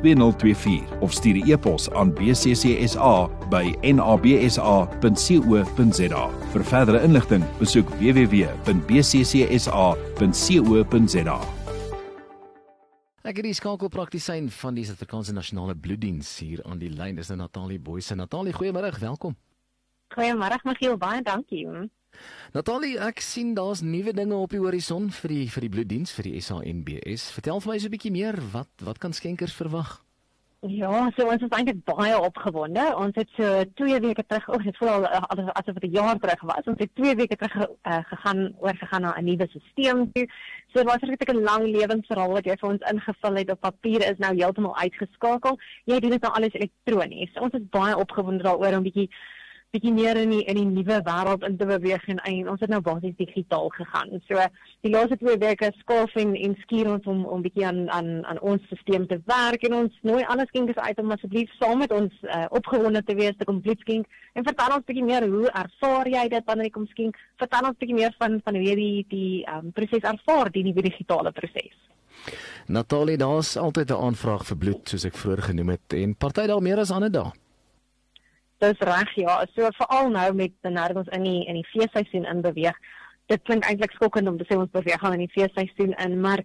2024 of stuur 'n e-pos aan bccsa by nabsa.co.za. Vir verdere inligting, besoek www.bccsa.co.za. Ek het die skakelpraktisyn van die Suid-Afrikaanse Nasionale Bloeddiens hier aan die lyn. Dis nou Natalie Boyse. Natalie, goeiemôre, welkom. Goeiemôre Michiel, baie dankie. Natalie, ek sien daar's nuwe dinge op die horison vir die vir die bloeddiens vir die SANBS. Vertel vir my so 'n bietjie meer, wat wat kan skenkers verwag? Ja, so ons is eintlik baie opgewonde. Ons het so 2 weke terug, oh, dit voel al asof as dit 'n jaar terug was. Ons het 2 weke terug uh, gegaan oor gegaan na 'n nuwe stelsel toe. So was regtig 'n lang lewensverhaal wat jy vir ons ingevul het op papier is nou heeltemal uitgeskakel. Jy doen dit nou alles elektronies. Ons is baie opgewonde daaroor om bietjie bietjie meer in die in die nuwe wêreld in te beweeg en, en ons het nou basies digitaal gegaan. So die laaste twee weke skaaf en en skuur ons om om bietjie aan aan aan ons stelsel te werk en ons nooi alles skenkers uit om asseblief saam met ons uh, opgewonde te wees te kom blitskenk en vertel ons bietjie meer hoe ervaar jy dit wanneer jy kom skenk? Vertel ons bietjie meer van van hoe jy die die um, proses ervaar, die nuwe digitale proses. Natalie, daar's altyd 'n aanvraag vir bloed soos ek vroeër genoem het en party daar meer as ander dae. Dis reg ja, so veral nou met nou ons in die in die feesseisoen in beweeg. Dit klink eintlik skokkend om te sê ons beweeg al in die feesseisoen in, maar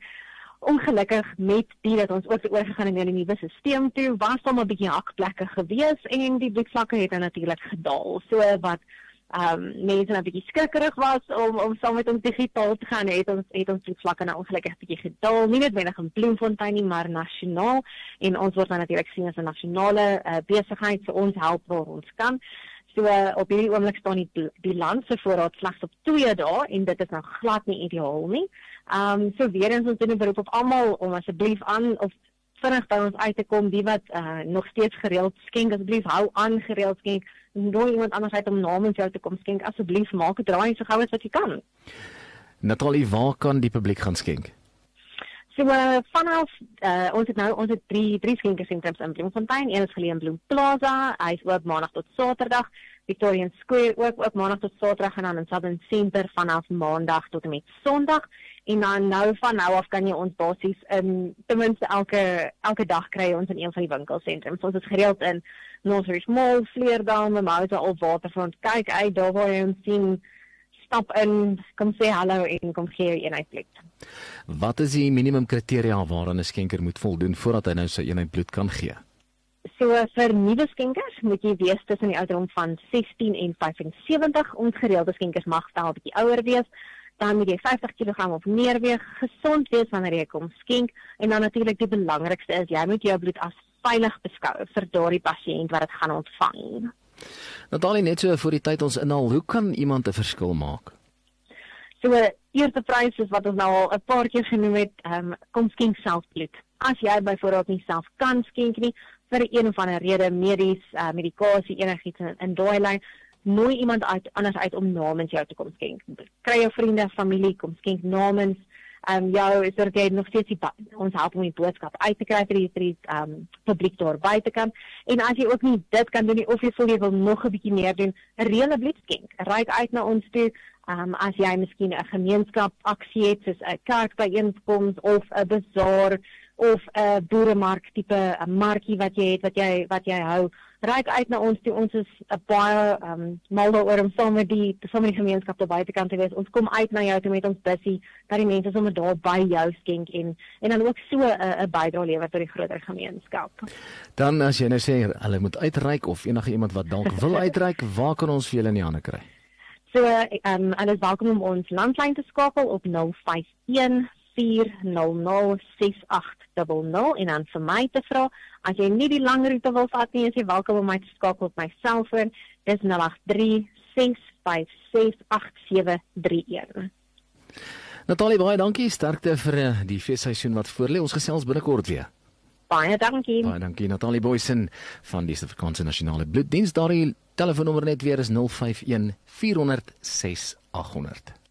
ongelukkig met die dat ons ook oorgegaan het na die nuwe stelsel toe, was daar 'n bietjie hakplekke gewees en die bloedvlakke het natuurlik gedaal. So wat um, mense nou 'n bietjie skrikkerig was om om saam met ons digitaal te gaan het ons het ons vlakke nou ongelukkig bietjie gedaal. Nie noodwendig in Bloemfontein nie maar nasionaal. En ons word nou natuurlik sien as 'n nasionale uh, besigheid. So ons help waar ons kan. So op hierdie oomblik staan die die land se voorraad slegs op 2 dae en dit is nou glad nie ideaal nie. Ehm um, so weer eens ons doen 'n beroep op almal om asseblief aan of vinnig by ons uit te kom. Die wat uh, nog steeds gereeld skenk asseblief hou aan gereeld skenk nooi iemand anders uit om namens jou te kom skenk. Asseblief maak 'n draai so gou as wat jy kan. Natalie waar kan die publiek gaan skenk? So uh, vanaf uh, ons het nou ons het drie drie skenkersentrums in Bloemfontein. Een is geleë in Bloem Plaza hy is oop maandag tot saterdag. Victorian Square ook ook maandag tot saterdag en dan in Southern Center vanaf maandag tot en met sonderdag en dan nou van nou af kan jy ons basies in ten minste elke elke dag kry ons in een van die winkelsentrums. Ons is gereeld in Northridge Mall, Vleerdal, Mimosa of Waterfront. Kyk uit daar waar jy ons sien stap in, kom sê hallo en kom gee jou eenheid bloed. Wat is die minimum kriteria waaraan 'n skenker moet voldoen voordat hy nou sy eenheid bloed kan gee? So vir nuwe skenkers moet jy wees tussen die ouderdom van 16 en 75. Ons gereelde skenkers mag wel 'n bietjie ouer wees dan moet jy 50 kg of meer weeg, gesond wees wanneer jy kom skenk en dan natuurlik die belangrikste is jy moet jou bloed as veilig beskou vir daardie pasiënt wat dit gaan ontvang. Natalie net so vir die tyd ons inhaal, hoe kan iemand 'n verskil maak? So eerste prys is wat ons nou al 'n paar keer genoem het, ehm um, kom skenk self bloed. As jy byvoorbeeld nie self kan skenk nie vir een of ander rede medies, uh, medikasie enigiets in, in daai lyn, nooi iemand uit anders uit om namens jou te kom skenk. Kry jou vriende, familie kom skenk namens um, jou is dit nog steeds die, ons help om die boodskap uit te kry vir die vir die um, publiek daar buite kan. En as jy ook nie dit kan doen nie of jy voel jy wil nog 'n bietjie meer doen, 'n reële bloedskenk. Ryk uit na ons toe. Um, as jy miskien 'n gemeenskap aksie het soos 'n kerkbyeenkoms of 'n bazaar of 'n boeremark tipe 'n markie wat jy het wat jy wat jy hou reik uit na ons toe. Ons is 'n baie ehm um, mal daaroor om saam met die saam met die gemeenskap te buitekant te wees. Ons kom uit na jou toe met ons bussie dat die mense sommer daar by jou skenk en en dan ook so 'n 'n bydrae lewer tot die groter gemeenskap. Dan as jy nou sê hulle moet uitreik of enige iemand wat dalk wil uitreik waar kan ons vir julle in die hande kry? So ehm um, hulle is welkom om ons landlyn te skakel op 051 0824006800 en dan vir my te vra as jy nie die lang roete wil vat nie, is jy welkom om my te skakel op my selfoon. Dis 0836568731. Natalie baie dankie, sterkte vir eh, die feesseisoen wat voorlê. Ons gesels binnekort weer. Baie dankie. Baie dankie Natalie Boysen van die Suid-Afrikaanse Nasionale Bloeddiens. Daardie Telefoonnommer net weer is 051 400 6800.